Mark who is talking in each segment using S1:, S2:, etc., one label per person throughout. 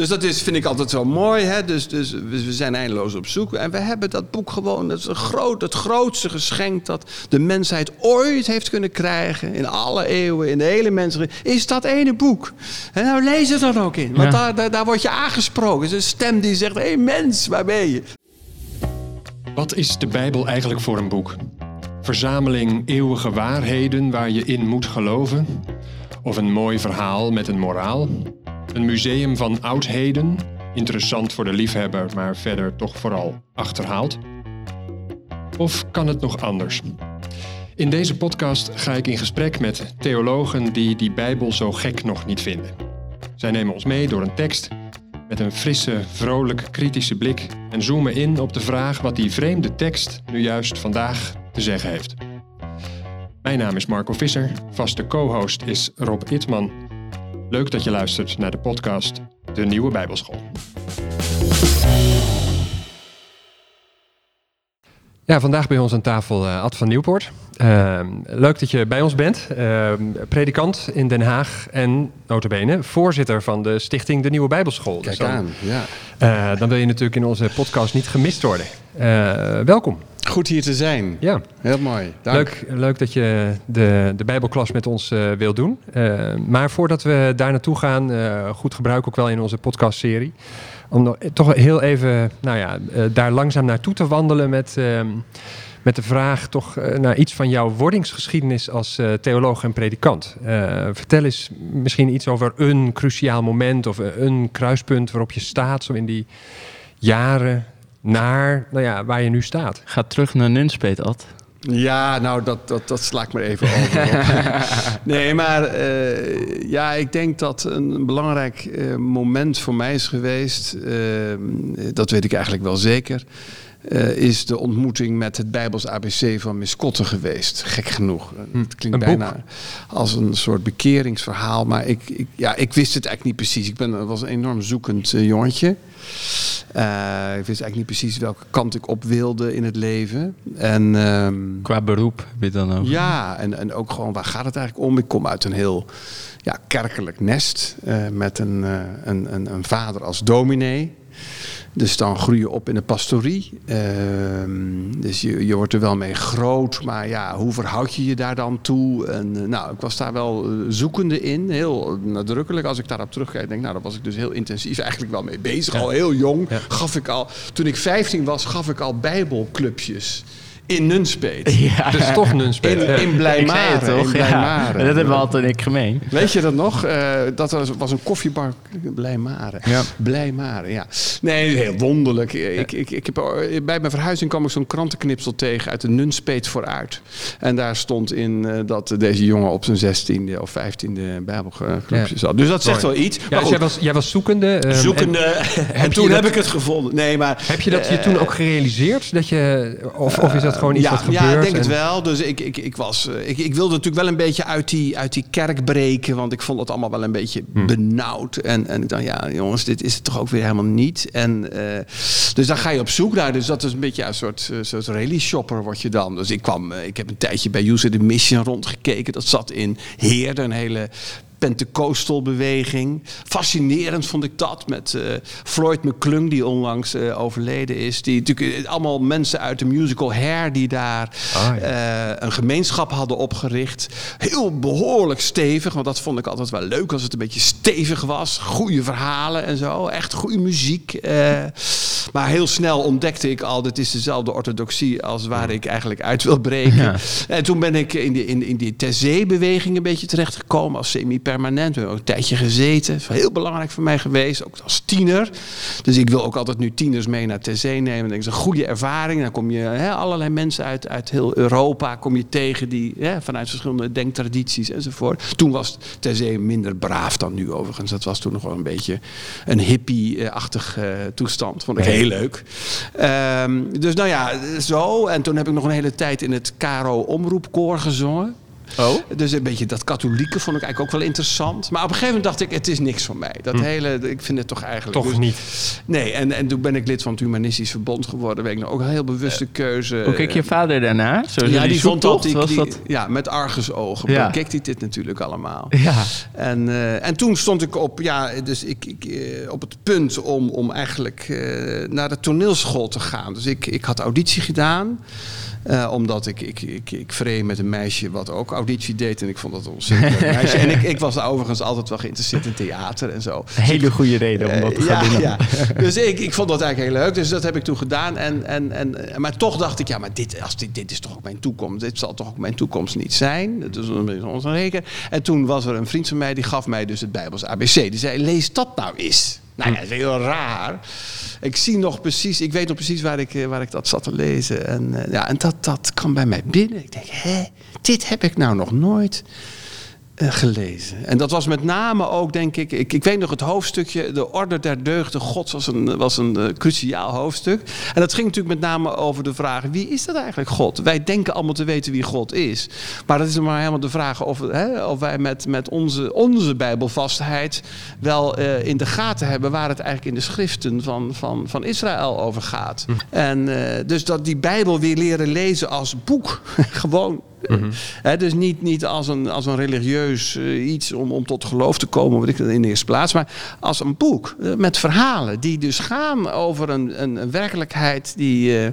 S1: Dus dat is, vind ik altijd zo mooi. Hè? Dus, dus we zijn eindeloos op zoek. En we hebben dat boek gewoon, dat is een groot, het grootste geschenk dat de mensheid ooit heeft kunnen krijgen. In alle eeuwen, in de hele mensheid. Is dat ene boek. En nou lees het dan ook in. Want daar, daar, daar word je aangesproken. Het is een stem die zegt, hé hey, mens, waar ben je?
S2: Wat is de Bijbel eigenlijk voor een boek? Verzameling eeuwige waarheden waar je in moet geloven? Of een mooi verhaal met een moraal? Een museum van oudheden, interessant voor de liefhebber, maar verder toch vooral achterhaald? Of kan het nog anders? In deze podcast ga ik in gesprek met theologen die die Bijbel zo gek nog niet vinden. Zij nemen ons mee door een tekst met een frisse, vrolijk, kritische blik en zoomen in op de vraag wat die vreemde tekst nu juist vandaag te zeggen heeft. Mijn naam is Marco Visser, vaste co-host is Rob Itman. Leuk dat je luistert naar de podcast De Nieuwe Bijbelschool. Ja, vandaag bij ons aan tafel uh, Ad van Nieuwpoort. Uh, leuk dat je bij ons bent. Uh, predikant in Den Haag en notabene voorzitter van de stichting De Nieuwe Bijbelschool.
S1: Kijk dus dan, aan, ja.
S2: Eh, dan wil je natuurlijk in onze podcast niet gemist worden. welkom.
S1: Goed hier te zijn. Ja. Heel mooi. Dank.
S2: Leuk, leuk dat je de, de Bijbelklas met ons uh, wil doen. Uh, maar voordat we daar naartoe gaan, uh, goed gebruik ook wel in onze podcastserie. Om nog, toch heel even nou ja, daar langzaam naartoe te wandelen met, ehm, met de vraag toch naar iets van jouw wordingsgeschiedenis als theoloog en predikant. vertel eens misschien iets over een cruciaal moment of een kruispunt waarop je staat zo in die jaren naar nou ja, waar je nu staat.
S3: Ga terug naar Nunspeet, Ad.
S1: Ja, nou, dat, dat, dat sla ik maar even over. nee, maar uh, ja, ik denk dat een belangrijk uh, moment voor mij is geweest. Uh, dat weet ik eigenlijk wel zeker. Is de ontmoeting met het Bijbels ABC van Miss Kotten geweest. Gek genoeg.
S2: Hm.
S1: Het klinkt bijna als een soort bekeringsverhaal. Maar ik, ik, ja, ik wist het eigenlijk niet precies. Ik ben, was een enorm zoekend jongetje. Uh, ik wist eigenlijk niet precies welke kant ik op wilde in het leven. En, um,
S3: Qua beroep je dan ook?
S1: Ja, en, en ook gewoon waar gaat het eigenlijk om? Ik kom uit een heel ja, kerkelijk nest met een, een, een, een, vader als dominee. Dus dan groei je op in de pastorie. Uh, dus je, je wordt er wel mee groot. Maar ja, hoe verhoud je je daar dan toe? En, uh, nou, ik was daar wel zoekende in. Heel nadrukkelijk. Als ik daarop terugkijk, denk nou, daar was ik dus heel intensief eigenlijk wel mee bezig. Ja. Al heel jong ja. gaf ik al... Toen ik 15 was, gaf ik al bijbelclubjes in Nunspeet.
S2: Ja. Dus toch Nunspeet.
S1: In, in Blijmaren.
S3: toch?
S1: In Blijmaren.
S3: Ja. Dat hebben we altijd ik gemeen.
S1: Weet je dat nog? Uh, dat was, was een koffiebar Blijmaren.
S3: Ja.
S1: Blijmaren, ja. Nee, heel wonderlijk. Ik, ik, ik heb, bij mijn verhuizing kwam ik zo'n krantenknipsel tegen uit de Nunspeet vooruit. En daar stond in uh, dat deze jongen op zijn zestiende of vijftiende bijbelclubje ja. zat. Dus dat zegt wel iets.
S2: Ja, dus jij, was, jij was zoekende.
S1: Um, zoekende. En, en toen heb ik het gevonden. Nee, maar...
S2: Heb je dat uh, je toen ook gerealiseerd? Dat je, of, of is dat gewoon iets
S1: ja,
S2: wat gebeurt?
S1: Ja, ik denk
S2: en...
S1: het wel. Dus ik, ik, ik, was, ik, ik wilde natuurlijk wel een beetje uit die, uit die kerk breken. Want ik vond het allemaal wel een beetje
S2: Hmm.
S1: benauwd. En, en ik dacht, ja jongens, dit is het toch ook weer helemaal niet. En, uh, dus daar ga je op zoek naar. Dus dat is een beetje een soort, soort rally shopper word je dan. Dus ik kwam, ik heb een tijdje bij User the Mission rondgekeken. Dat zat in Heerde, een hele Pentecostal beweging. Fascinerend vond ik dat met uh, Floyd McClung, die onlangs uh, overleden is. Die natuurlijk allemaal mensen uit de musical Hair die daar ah, ja. uh, een gemeenschap hadden opgericht. Heel behoorlijk stevig, want dat vond ik altijd wel leuk als het een beetje stevig was. Goede verhalen en zo, echt goede muziek. eh, maar heel snel ontdekte ik al, dit is dezelfde orthodoxie als waar ik eigenlijk uit wil breken. Ja. En toen ben ik in die, in, in die ter zee-beweging een beetje terechtgekomen als semi-permanent. We hebben ook een tijdje gezeten. Dat is heel belangrijk voor mij geweest, ook als tiener. Dus ik wil ook altijd nu tieners mee naar zee nemen. Dat is een goede ervaring. Dan kom je hè, allerlei mensen uit, uit heel Europa kom je tegen die hè, vanuit verschillende denktradities enzovoort. Toen was zee minder braaf dan nu overigens. Dat was toen nog wel een beetje een hippie-achtig uh, toestand. Vond ik heel leuk. Um, dus nou ja, zo. En toen heb ik nog een hele tijd in het Caro Omroepkoor gezongen.
S3: Oh?
S1: Dus een beetje dat katholieke vond ik eigenlijk ook wel interessant. Maar op een gegeven moment dacht ik, het is niks voor mij. Dat hele, ik vind het toch eigenlijk...
S4: Toch
S1: dus-
S4: niet.
S1: Nee, en, en toen ben ik lid van het Humanistisch Verbond geworden. Ben ik nou ook een heel bewuste keuze.
S3: Hoe keek je vader daarna? Zo
S1: ja, die vond dat, die-
S3: dat...
S1: ja, met argusogen.
S3: Ja.
S1: Keek hij dit natuurlijk allemaal.
S3: Ja.
S1: En, eh, en toen stond ik op, ja, dus ik, ik, eh, op het punt om, om eigenlijk eh, naar de toneelschool te gaan. Dus ik, ik had auditie gedaan. Eh, omdat ik, ik, ik, ik vreemd met een meisje wat ook auditie deed. En ik vond dat een ontzettend leuk meisje. En ik, ik was overigens altijd wel geïnteresseerd in theater en zo.
S3: Een hele goede reden om dat te
S1: Eh,
S3: gaan
S1: ja,
S3: doen.
S1: ja. Dus ik, ik vond dat eigenlijk heel leuk. Dus dat heb ik toen gedaan. En, en, en, maar toch dacht ik, ja, maar dit, als dit, dit is toch ook mijn toekomst. Dit zal toch ook mijn toekomst niet zijn. Dat is een beetje onzeker. En toen was er een vriend van mij, die gaf mij dus het Bijbels ABC. Die zei, lees dat nou eens. Nou ja, dat is heel raar. Ik zie nog precies, ik weet nog precies waar ik, eh, waar ik dat zat te lezen. En, eh, ja, en dat, dat kwam bij mij binnen. Ik denk, hè, dit heb ik nou nog nooit gelezen. En dat was met name ook, denk ik, ik, ik weet nog het hoofdstukje, de orde der deugden gods was een, was een eh, cruciaal hoofdstuk. En dat ging natuurlijk met name over de vraag, wie is dat eigenlijk God? Wij denken allemaal te weten wie God is. Maar dat is maar helemaal de vraag of, hè, of wij met, met onze, onze bijbelvastheid wel eh, in de gaten hebben waar het eigenlijk in de schriften van, van, van Israël over gaat. En eh, dus dat die Bijbel weer leren lezen als boek. Gewoon Hè, dus niet, niet als, een, als een religieus eh, iets om, om tot geloof te komen, wat ik in de eerste plaats, maar als een boek eh, met verhalen die dus gaan over een, een, een werkelijkheid die. eh,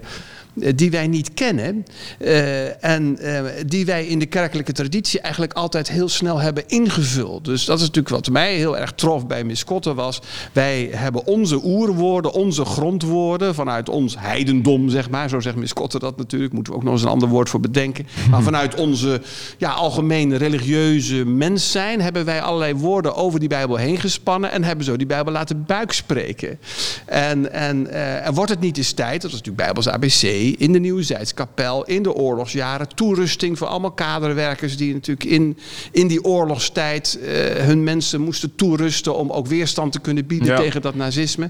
S1: die wij niet kennen eh, en eh, die wij in de kerkelijke traditie eigenlijk altijd heel snel hebben ingevuld. Dus dat is natuurlijk wat mij heel erg trof bij Miss Kotter was. Wij hebben onze oerwoorden, onze grondwoorden vanuit ons heidendom, zeg maar. Zo zegt Miss Kotter dat natuurlijk, moeten we ook nog eens een ander woord voor bedenken. Maar vanuit onze ja, algemene religieuze mens zijn hebben wij allerlei woorden over die Bijbel heen gespannen en hebben zo die Bijbel laten buikspreken. En, en, eh, en wordt het niet eens tijd, dat was natuurlijk Bijbels ABC, in de Nieuwe Zijdskapel, in de oorlogsjaren, toerusting voor allemaal kaderwerkers die natuurlijk in, in die oorlogstijd eh, hun mensen moesten toerusten om ook weerstand te kunnen bieden
S3: Ja.
S1: tegen dat nazisme.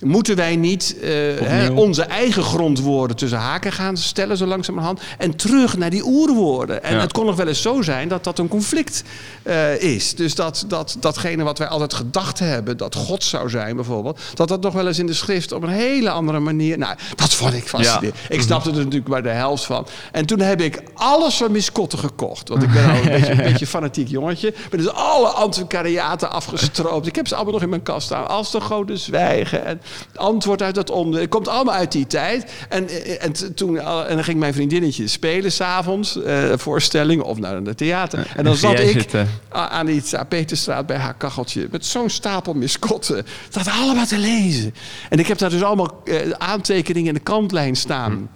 S1: Moeten wij niet eh, hè, onze eigen grondwoorden tussen haken gaan stellen, zo langzamerhand, en terug naar die oerwoorden? En
S3: Ja.
S1: het kon nog wel eens zo zijn dat dat een conflict eh, is. Dus dat, dat datgene wat wij altijd gedacht hebben, dat God zou zijn bijvoorbeeld, dat dat nog wel eens in de schrift op een hele andere manier. Nou, dat vond ik fascinerend. Ik snapte er natuurlijk maar de helft van. En toen heb ik alles van Miss Kotten gekocht. Want ik ben al een beetje een beetje fanatiek jongetje. Ik ben dus alle antiquariaten afgestroopt. Ik heb ze allemaal nog in mijn kast staan. Als de goden zwijgen. En antwoord uit dat om. Het komt allemaal uit die tijd. En, eh, en, toen, en dan ging mijn vriendinnetje spelen s'avonds. eh voorstellingen of naar het theater. En dan zat ik
S3: zitten?
S1: aan die Peterstraat bij haar kacheltje. Met zo'n stapel miskotten. Dat allemaal te lezen. En ik heb daar dus allemaal eh, aantekeningen in de kantlijn staan.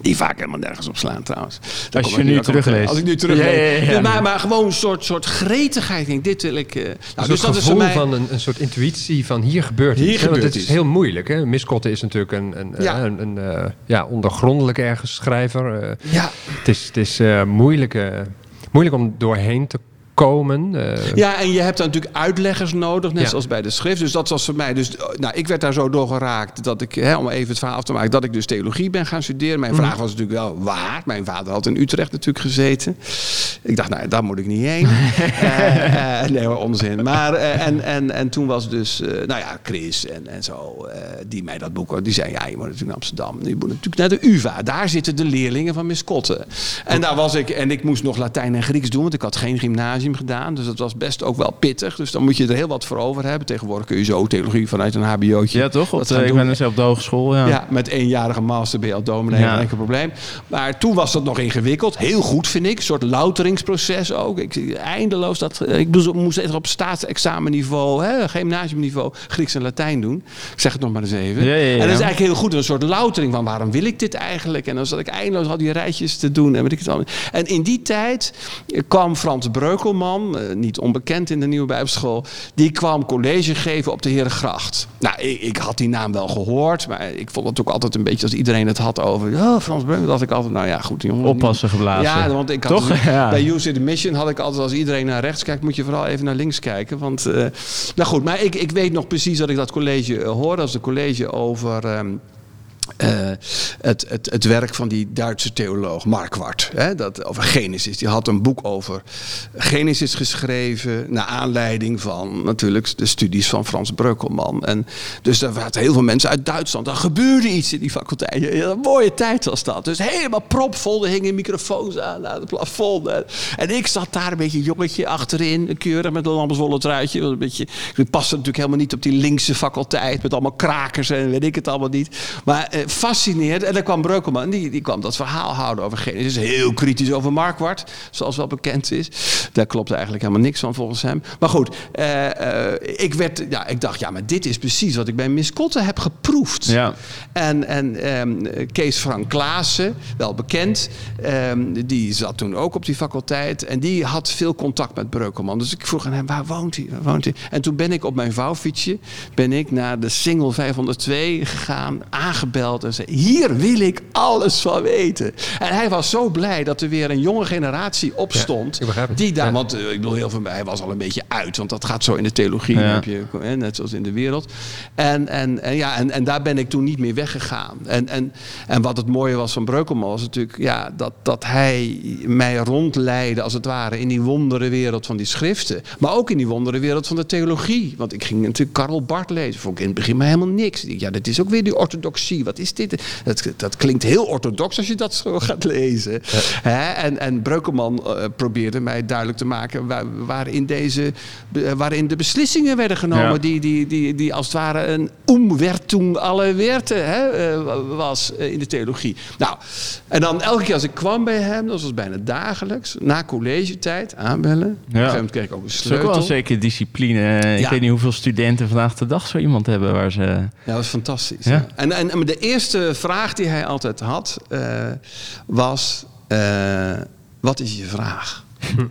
S1: Die vaak helemaal nergens op slaan trouwens. Daar
S3: Als je
S1: ik
S3: nu terugleest.
S1: Als ik nu teruglees.
S3: Ja, ja, ja, ja.
S1: Maar, maar gewoon een soort, soort gretigheid. Ik denk, dit wil ik... eh, nou,
S4: Dus
S1: dus
S4: dat
S1: dat is
S4: gevoel
S1: voor mij...
S4: van een, een soort intuïtie van hier gebeurt
S1: Hier
S4: iets.
S1: gebeurt
S4: het is
S1: iets.
S4: heel moeilijk. Hè? Miskotten is natuurlijk een, een,
S1: Ja.
S4: eh, een, een, eh, ja, ondergrondelijk ergens schrijver. eh.
S1: Ja,
S4: het is, het is eh, moeilijk, moeilijk om doorheen te komen. eh.
S1: Ja, en je hebt dan natuurlijk uitleggers nodig, net
S4: Ja.
S1: zoals bij de schrift. Dus dat was voor mij. Dus, nou, ik werd daar zo door geraakt dat ik, hè, om even het verhaal af te maken, dat ik dus theologie ben gaan studeren. Mijn vraag was natuurlijk wel waar. Mijn vader had in Utrecht natuurlijk gezeten. Ik dacht, nou, daar moet ik niet heen. Eh, eh, nee, hoor, onzin. Maar, eh, en, en, en toen was dus, eh, nou ja, Chris en, en zo, eh, die mij dat boek, die zei, ja, je moet natuurlijk naar Amsterdam. Je moet natuurlijk naar de UvA. Daar zitten de leerlingen van Miss Kotten. En daar was ik, en ik moest nog Latijn en Grieks doen, want ik had geen gymnasium gedaan. Dus dat was best ook wel pittig. Dus dan moet je er heel wat voor over hebben. Tegenwoordig kun je zo theologie vanuit een hbo'tje.
S3: Ja, toch?
S1: dat
S3: ik ben dus op de hogeschool. Ja.
S1: Ja, met eenjarige master ben je al dominee,
S3: Ja.
S1: enkel probleem. Maar toen was dat nog ingewikkeld. Heel goed, vind ik. Een soort louteringsproces ook. Ik, eindeloos dat... Ik moest, echt op staatsexamenniveau, hè, gymnasiumniveau, Grieks en Latijn doen. Ik zeg het nog maar eens even.
S3: Ja, ja, ja.
S1: En dat is eigenlijk heel goed. Een soort loutering van waarom wil ik dit eigenlijk? En dan zat ik eindeloos al die rijtjes te doen. En, weet ik het allemaal. en in die tijd kwam Frans Breukelman, eh, niet onbekend in de Nieuwe Bijbelschool, die kwam college geven op de Herengracht. Nou, ik, ik had die naam wel gehoord, maar ik vond het ook altijd een beetje als iedereen het had over oh, Frans Breukelman, dacht ik altijd, nou ja, goed, jongen.
S3: Oppassen geblazen.
S1: Ja, want ik had
S3: Toch?
S1: dus-
S3: Ja.
S1: bij Use the Mission had ik altijd als iedereen naar rechts kijkt, moet je vooral even naar links kijken. Want, eh, nou goed, maar ik, ik weet nog precies dat ik dat college eh, hoorde. Was een college over. ehm, eh, het, het, het werk van die Duitse theoloog Marquardt. Hè, dat, over Genesis. Die had een boek over Genesis geschreven. Naar aanleiding van natuurlijk de studies van Frans Breukelman. En dus er waren heel veel mensen uit Duitsland. Er gebeurde iets in die faculteit. Ja, een mooie tijd was dat. Dus helemaal propvol. Er hingen microfoons aan aan het plafond. En, en ik zat daar een beetje jongetje achterin. Keurig met een lamswolle truitje. Een beetje, ik paste natuurlijk helemaal niet op die linkse faculteit. Met allemaal krakers en weet ik het allemaal niet. Maar eh, fascineerd. En dan kwam Breukelman, die, die kwam dat verhaal houden over Genesis. Heel kritisch over Markwart, zoals wel bekend is. Daar klopt eigenlijk helemaal niks van volgens hem. Maar goed, eh, eh, ik, werd, ja, ik dacht, ja, maar dit is precies wat ik bij Miss Kotte heb geproefd.
S3: Ja.
S1: En, en ehm, Kees Frank Klaassen, wel bekend, ehm, die zat toen ook op die faculteit. En die had veel contact met Breukelman. Dus ik vroeg aan hem, waar woont hij? Waar woont hij? En toen ben ik op mijn vouwfietsje ben ik naar de single 502 gegaan, aangebeld en zei: Hier wil ik alles van weten. En hij was zo blij dat er weer een jonge generatie opstond.
S2: Ja,
S1: die daar,
S2: Ja.
S1: want eh, ik bedoel, heel veel, hij was al een beetje uit, want dat gaat zo in de theologie,
S3: Ja.
S1: heb je, hè, net zoals in de wereld. En, en, en, ja, en, en daar ben ik toen niet meer weggegaan. En, en, en wat het mooie was van Breukelman was natuurlijk ja, dat, dat hij mij rondleidde, als het ware, in die wondere wereld van die schriften. Maar ook in die wondere wereld van de theologie. Want ik ging natuurlijk Karl Barth lezen. Vond ik in het begin maar helemaal niks. Ja, dat is ook weer die orthodoxie. Wat is dit? Dat, dat klinkt heel orthodox als je dat zo gaat lezen. Hè? En, en Breukelman eh, probeerde mij duidelijk te maken waar, waarin, deze, eh, waarin de beslissingen werden genomen.
S3: Ja.
S1: Die, die, die, die als het ware een omwertung alle werten hè, eh, was in de theologie. Nou, en dan elke keer als ik kwam bij hem, dat was bijna dagelijks, na collegetijd, aanbellen. Op een gegeven moment kreeg ik ook een
S3: is ook wel een zekere discipline. Ik
S1: Ja.
S3: weet niet hoeveel studenten vandaag de dag zo iemand hebben waar ze...
S1: Ja, dat was fantastisch.
S3: Ja.
S1: ja. En, en, en de eerste vraag die hij altijd had, eh, was: eh, Wat is je vraag?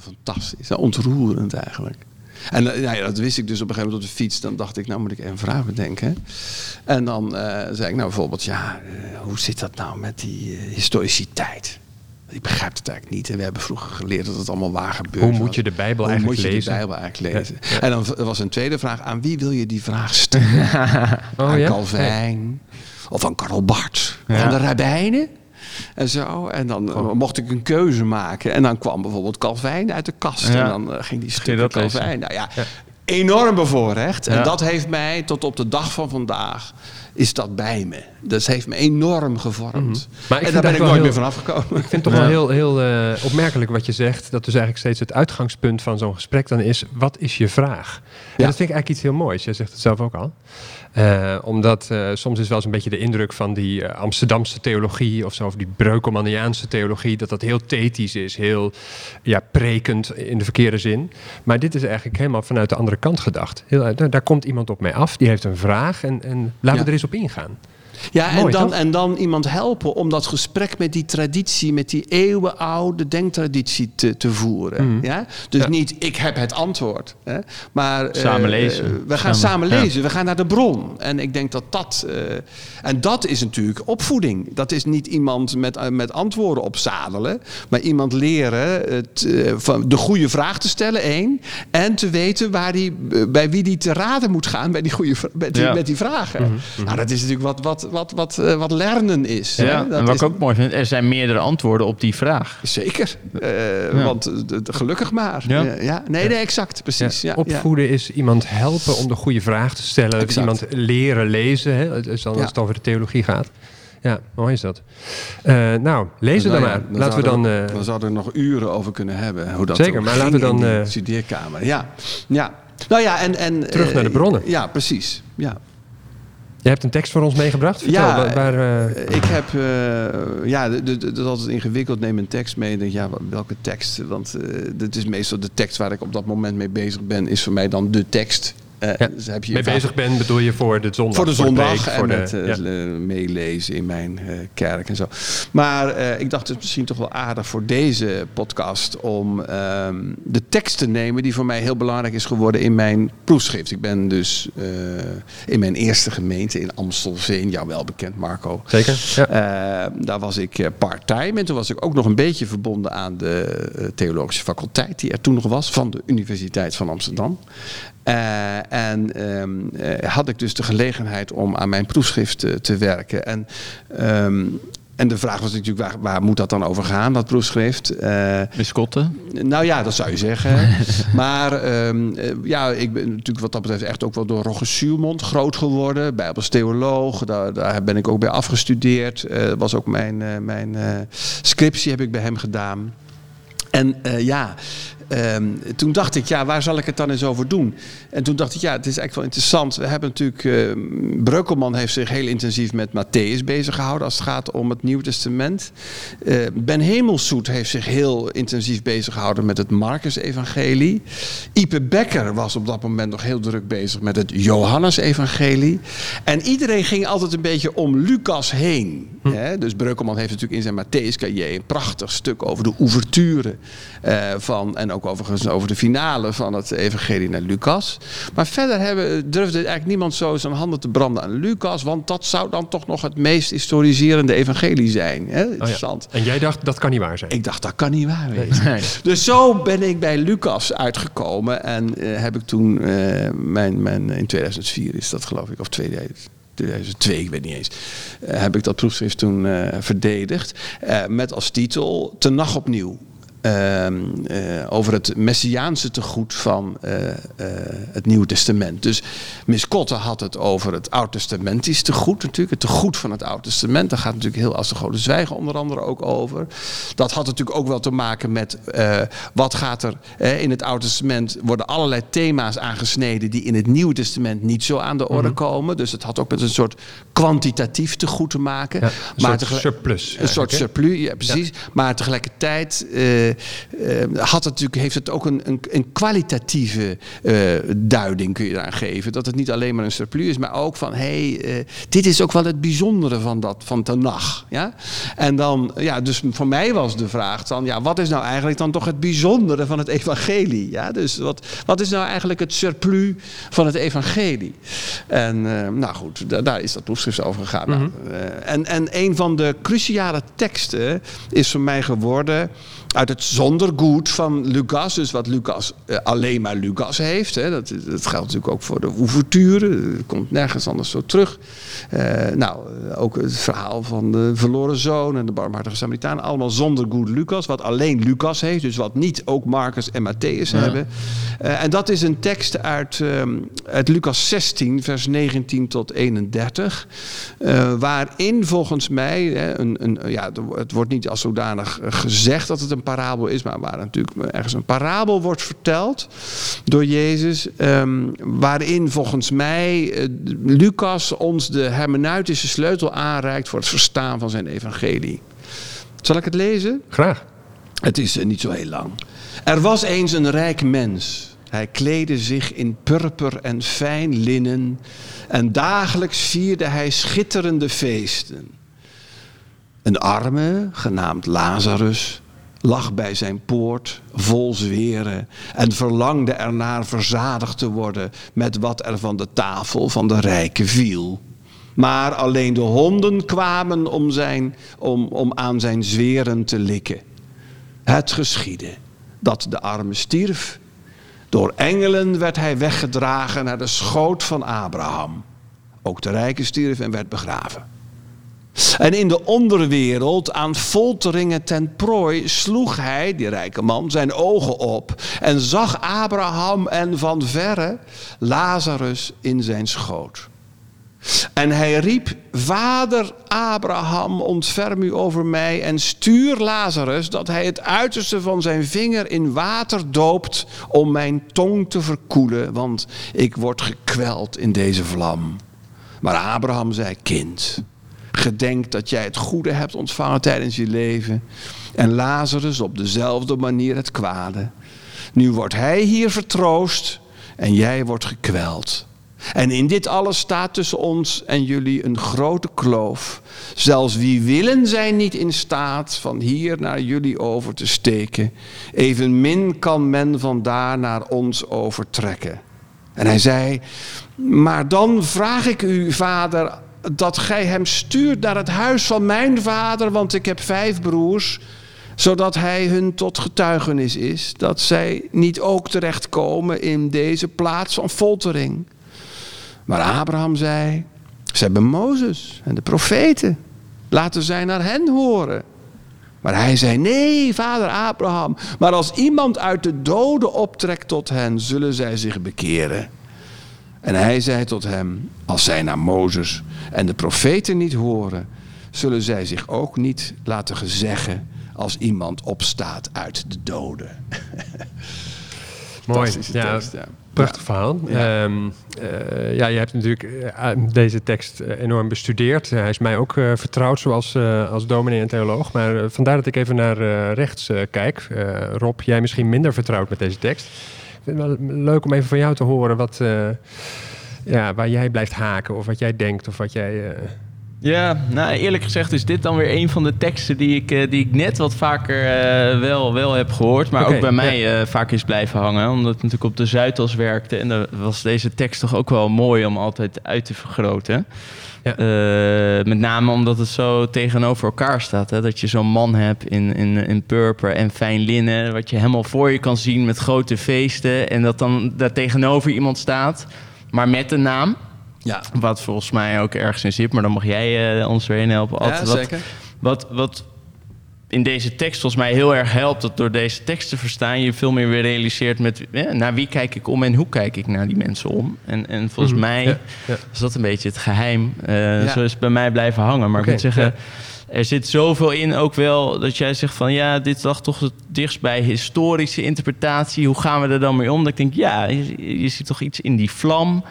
S1: Fantastisch, ontroerend eigenlijk. En eh, nou ja, dat wist ik dus op een gegeven moment op de fiets. Dan dacht ik, nou moet ik even een vraag bedenken. En dan zei ik nou bijvoorbeeld, ja, hoe zit dat nou met die historiciteit? Ik begrijp het eigenlijk niet. En we hebben vroeger geleerd dat het allemaal waar gebeurt.
S2: Hoe moet je de Bijbel
S1: Hoe
S2: eigenlijk
S1: moet je
S2: lezen?
S1: de Bijbel eigenlijk lezen? En dan was een tweede vraag, aan wie wil je die vraag stellen?
S2: Oh,
S1: aan
S2: ja?
S1: Calvijn of aan Karl Barth. Aan de rabbijnen. En zo. En dan
S2: Oh.
S1: eh, mocht ik een keuze maken. En dan kwam bijvoorbeeld Calvijn uit de kast. En dan eh, ging die
S3: lezen?
S1: Calvijn. Nou ja, enorm bevoorrecht. En dat heeft mij tot op de dag van vandaag is dat bij me. Dat heeft me enorm gevormd.
S2: Mhm. Maar ik
S1: en daar ben ik nooit
S2: heel-
S1: meer vanaf gekomen.
S2: Ik vind het toch wel heel, heel eh, opmerkelijk wat je zegt. Dat dus eigenlijk steeds het uitgangspunt van zo'n gesprek dan is... wat is je vraag? En dat vind ik eigenlijk iets heel moois. Jij zegt het zelf ook al. Eh, omdat eh, soms is wel eens een beetje de indruk van die Amsterdamse theologie... of zo, of die Breukelmaniaanse theologie... dat dat heel thetisch is, heel ja, prekend in de verkeerde zin. Maar dit is eigenlijk helemaal vanuit de andere kant gedacht. Heel, daar, daar komt iemand op mij af, die heeft een vraag... en, en laten
S1: Ja.
S2: we er eens op ingaan.
S1: Ja, en dan,
S2: toch?
S1: en dan iemand helpen om dat gesprek met die traditie, met die eeuwenoude denktraditie te, te voeren.
S2: Mhm.
S1: Ja? Dus
S2: Ja.
S1: niet ik heb het antwoord, hè? maar eh,
S3: Samen lezen.
S1: eh, we gaan
S3: Samen,
S1: samen
S3: ja.
S1: lezen, we gaan naar de bron. En ik denk dat dat. eh, en dat is natuurlijk opvoeding. Dat is niet iemand met, met antwoorden opzadelen, maar iemand leren het, van de goede vraag te stellen, één. En te weten waar die, bij wie die te raden moet gaan bij die goede, met, die,
S3: Ja.
S1: met die vragen. Nou, dat is natuurlijk wat, wat, wat, wat, eh, wat lernen is. hè. Dat
S3: en wat
S1: is-
S3: ik ook mooi vind, er zijn meerdere antwoorden op die vraag.
S1: Zeker. Eh, Want eh, gelukkig maar.
S3: Ja.
S1: Ja. ja. Nee, nee, exact. Precies. Ja, ja.
S2: Opvoeden is iemand helpen om de goede vraag te stellen.
S1: Exact.
S2: iemand leren lezen, hè? Het is dan als
S1: Ja.
S2: het over de theologie gaat. Ja, mooi is dat. Eh, nou, het dan
S1: Nou ja,
S2: maar. Laten we dan...
S1: zouden
S2: eh,
S1: dan zouden we er nog uren over kunnen hebben. Hoe dat
S2: Zeker, maar laten we dan, eh,
S1: studeerkamer. Ja. ja. Nou ja, en... en
S2: Terug naar de bronnen.
S1: Ja, precies. Ja.
S2: Je hebt een tekst voor ons meegebracht. Vertel,
S1: Ja,
S2: waar... eh,
S1: Ik heb, eh, ja, dat is altijd ingewikkeld. Neem een tekst mee. en denk, ja, welke tekst? Want dit is meestal de tekst waar ik op dat moment mee bezig ben, is voor mij dan de tekst. Eh,
S2: Ja.
S1: dus heb je
S2: mee bezig bent, bedoel je voor de zondag?
S1: Voor de zondag en
S2: voor de-
S1: met eh,
S2: ja.
S1: meelezen in mijn eh, kerk en zo. Maar eh, ik dacht het is misschien toch wel aardig voor deze podcast om ehm, de tekst te nemen die voor mij heel belangrijk is geworden in mijn proefschrift. Ik ben dus eh, in mijn eerste gemeente in Amstelveen, jou wel bekend Marco.
S2: Zeker, ja.
S1: Eh, daar was ik part-time en toen was ik ook nog een beetje verbonden aan de theologische faculteit die er toen nog was van de Universiteit van Amsterdam. Eh, en ehm, eh, had ik dus de gelegenheid om aan mijn proefschrift te, te werken. En, ehm, en de vraag was natuurlijk, waar, waar moet dat dan over gaan, dat proefschrift? Eh,
S3: Biscotten?
S1: nou ja, dat zou je zeggen. maar ehm, eh, ja, ik ben natuurlijk wat dat betreft echt ook wel door Roger Suurmond groot geworden. Bijbels theoloog, daar, daar ben ik ook bij afgestudeerd. Eh was ook mijn, eh, mijn eh, scriptie heb ik bij hem gedaan. En eh, ja, ehm, toen dacht ik, ja, waar zal ik het dan eens over doen? En toen dacht ik, ja, het is eigenlijk wel interessant. We hebben natuurlijk, eh Breukelman heeft zich heel intensief met Matthäus bezig gehouden als het gaat om het Nieuwe Testament. Eh, ben Hemelsoet heeft zich heel intensief bezig gehouden met het Marcus-evangelie. Ipe Becker was op dat moment nog heel druk bezig met het Johannes-evangelie. En iedereen ging altijd een beetje om Lucas heen. Hè? Dus Breukelman heeft natuurlijk in zijn Matthäus-cahier een prachtig stuk over de ouverture eh, van, en ook overigens over de finale van het evangelie naar Lucas. Maar verder hebben, durfde eigenlijk niemand zo zijn handen te branden aan Lucas, want dat zou dan toch nog het meest historiserende evangelie zijn. Hè?
S2: Oh ja.
S1: Interessant.
S2: En jij dacht, dat kan niet waar zijn.
S1: Ik dacht, dat kan niet waar.
S3: Nee.
S1: Dus zo ben ik bij Lucas uitgekomen en eh, heb ik toen, eh, mijn, mijn, in 2004 is dat geloof ik, of 2000. 2002, ik weet niet eens, eh, heb ik dat proefschrift toen verdedigd. eh, met als titel Te nacht opnieuw. Ehm, eh, over het messiaanse tegoed van eh, eh, het Nieuwe Testament. Dus Miss Kotte had het over het Oud-testamentisch tegoed natuurlijk. Het tegoed van het Oude Testament. Daar gaat natuurlijk heel als de Goden zwijgen onder andere ook over. Dat had natuurlijk ook wel te maken met wat gaat er in het Oude Testament. worden allerlei thema's aangesneden die in het Nieuwe Testament niet zo aan de orde komen. Dus het had ook met een soort kwantitatief tegoed te maken.
S2: Ja, een soort surplus
S1: Een soort surplus, ja precies. Maar tegelijkertijd had het natuurlijk, heeft het ook een, een, een kwalitatieve eh, duiding kun je daar geven. Dat het niet alleen maar een surplus is, maar ook van hé, hey, eh, dit is ook wel het bijzondere van dat van Tanach. Ja? En dan, ja, dus voor mij was de vraag dan, ja, wat is nou eigenlijk dan toch het bijzondere van het evangelie? Ja, dus wat, wat is nou eigenlijk het surplus van het evangelie? En eh, nou goed, da- daar is dat proefschrift over gegaan. Nou, eh, en, en een van de cruciale teksten is voor mij geworden uit het zondergoed van Lucas. Dus wat Lucas eh, alleen maar Lucas heeft. Hè. Dat, dat geldt natuurlijk ook voor de ouverture. Dat komt nergens anders zo terug. Eh, nou, eh, ook het verhaal van de verloren zoon en de barmhartige Samaritaan. Allemaal zondergoed Lucas. Wat alleen Lucas heeft. Dus wat niet ook Marcus en Matthäus hebben. En dat is een tekst uit, ehm, uit Lucas 16, vers 19 tot 31. eh, waarin volgens mij, hè, een, een, ja, het wordt niet als zodanig gezegd dat het een parabel is, maar waar natuurlijk ergens een parabel wordt verteld door Jezus. ehm, waarin volgens mij eh, Lucas ons de hermeneutische sleutel aanreikt voor het verstaan van zijn evangelie. Zal ik het lezen?
S2: Graag.
S1: Het is eh, niet zo heel lang. Er was eens een rijk mens. Hij kleedde zich in purper en fijn linnen. En dagelijks vierde hij schitterende feesten. Een arme, genaamd Lazarus, lag bij zijn poort vol zweren en verlangde ernaar verzadigd te worden met wat er van de tafel van de rijke viel. Maar alleen de honden kwamen om, zijn, om, om aan zijn zweren te likken. Het geschiedde dat de arme stierf. Door engelen werd hij weggedragen naar de schoot van Abraham. Ook de rijke stierf en werd begraven. En in de onderwereld aan folteringen ten prooi sloeg hij, die rijke man, zijn ogen op en zag Abraham en van verre Lazarus in zijn schoot. En hij riep, Vader Abraham, ontferm u over mij en stuur Lazarus dat hij het uiterste van zijn vinger in water doopt om mijn tong te verkoelen, want ik word gekweld in deze vlam. Maar Abraham zei, kind, gedenk dat jij het goede hebt ontvangen tijdens je leven en Lazarus op dezelfde manier het kwade. Nu wordt hij hier vertroost en jij wordt gekweld. En in dit alles staat tussen ons en jullie een grote kloof. Zelfs wie willen zijn niet in staat van hier naar jullie over te steken. Evenmin kan men van daar naar ons overtrekken. En hij zei, maar dan vraag ik u, vader, dat gij hem stuurt naar het huis van mijn vader, want ik heb vijf broers. zodat hij hun tot getuigenis is dat zij niet ook terechtkomen in deze plaats van foltering. Maar Abraham zei, ze hebben Mozes en de profeten. Laten zij naar hen horen. Maar hij zei: Nee, vader Abraham. Maar als iemand uit de doden optrekt tot hen, zullen zij zich bekeren. En hij zei tot hem: Als zij naar Mozes en de profeten niet horen, zullen zij zich ook niet laten gezeggen als iemand opstaat uit de doden.
S2: Mooi. Ja,
S1: tekst, ja.
S2: Prachtig verhaal.
S1: Ja.
S2: Ja. ja, je hebt natuurlijk eh, deze tekst eh, enorm bestudeerd. hij is mij ook eh, vertrouwd zoals eh, als dominee en theoloog. Maar eh, vandaar dat ik even naar eh, rechts eh, kijk. Eh, Rob, jij misschien minder vertrouwd met deze tekst. Ik vind het wel leuk om even van jou te horen wat, eh, ja, waar jij blijft haken. Of wat jij denkt of wat jij... eh,
S3: Ja, nou eerlijk gezegd is dit dan weer een van de teksten die ik, eh, die ik net wat vaker wel, wel heb gehoord. Maar ook bij mij eh, vaak is blijven hangen. Omdat het natuurlijk op de Zuidas werkte. En dan was deze tekst toch ook wel mooi om altijd uit te vergroten.
S2: Ja.
S3: Eh, met name omdat het zo tegenover elkaar staat. Hè? Dat je zo'n man hebt in, in, in purper en fijn linnen. Wat je helemaal voor je kan zien met grote feesten. En dat dan daar tegenover iemand staat. Maar met een naam.
S1: Ja,
S3: Wat volgens mij ook ergens in zit, maar dan mag jij eh, ons weer helpen.
S1: ja
S3: Ad, wat,
S1: zeker.
S3: wat, wat in deze tekst volgens mij heel erg helpt, dat door deze tekst te verstaan, je veel meer weer realiseert met eh, naar wie kijk ik om en hoe kijk ik naar die mensen om. En, en volgens
S2: Mhm,
S3: mij
S2: ja, ja.
S3: is dat een beetje het geheim. eh,
S1: Ja.
S3: Zo is het bij mij blijven hangen. Maar ik moet zeggen,
S2: ja.
S3: er zit zoveel in ook wel dat jij zegt van ja, dit lag toch het dichtst bij historische interpretatie. Hoe gaan we er dan mee om? Dat ik denk, ja, je, je ziet toch iets in die vlam.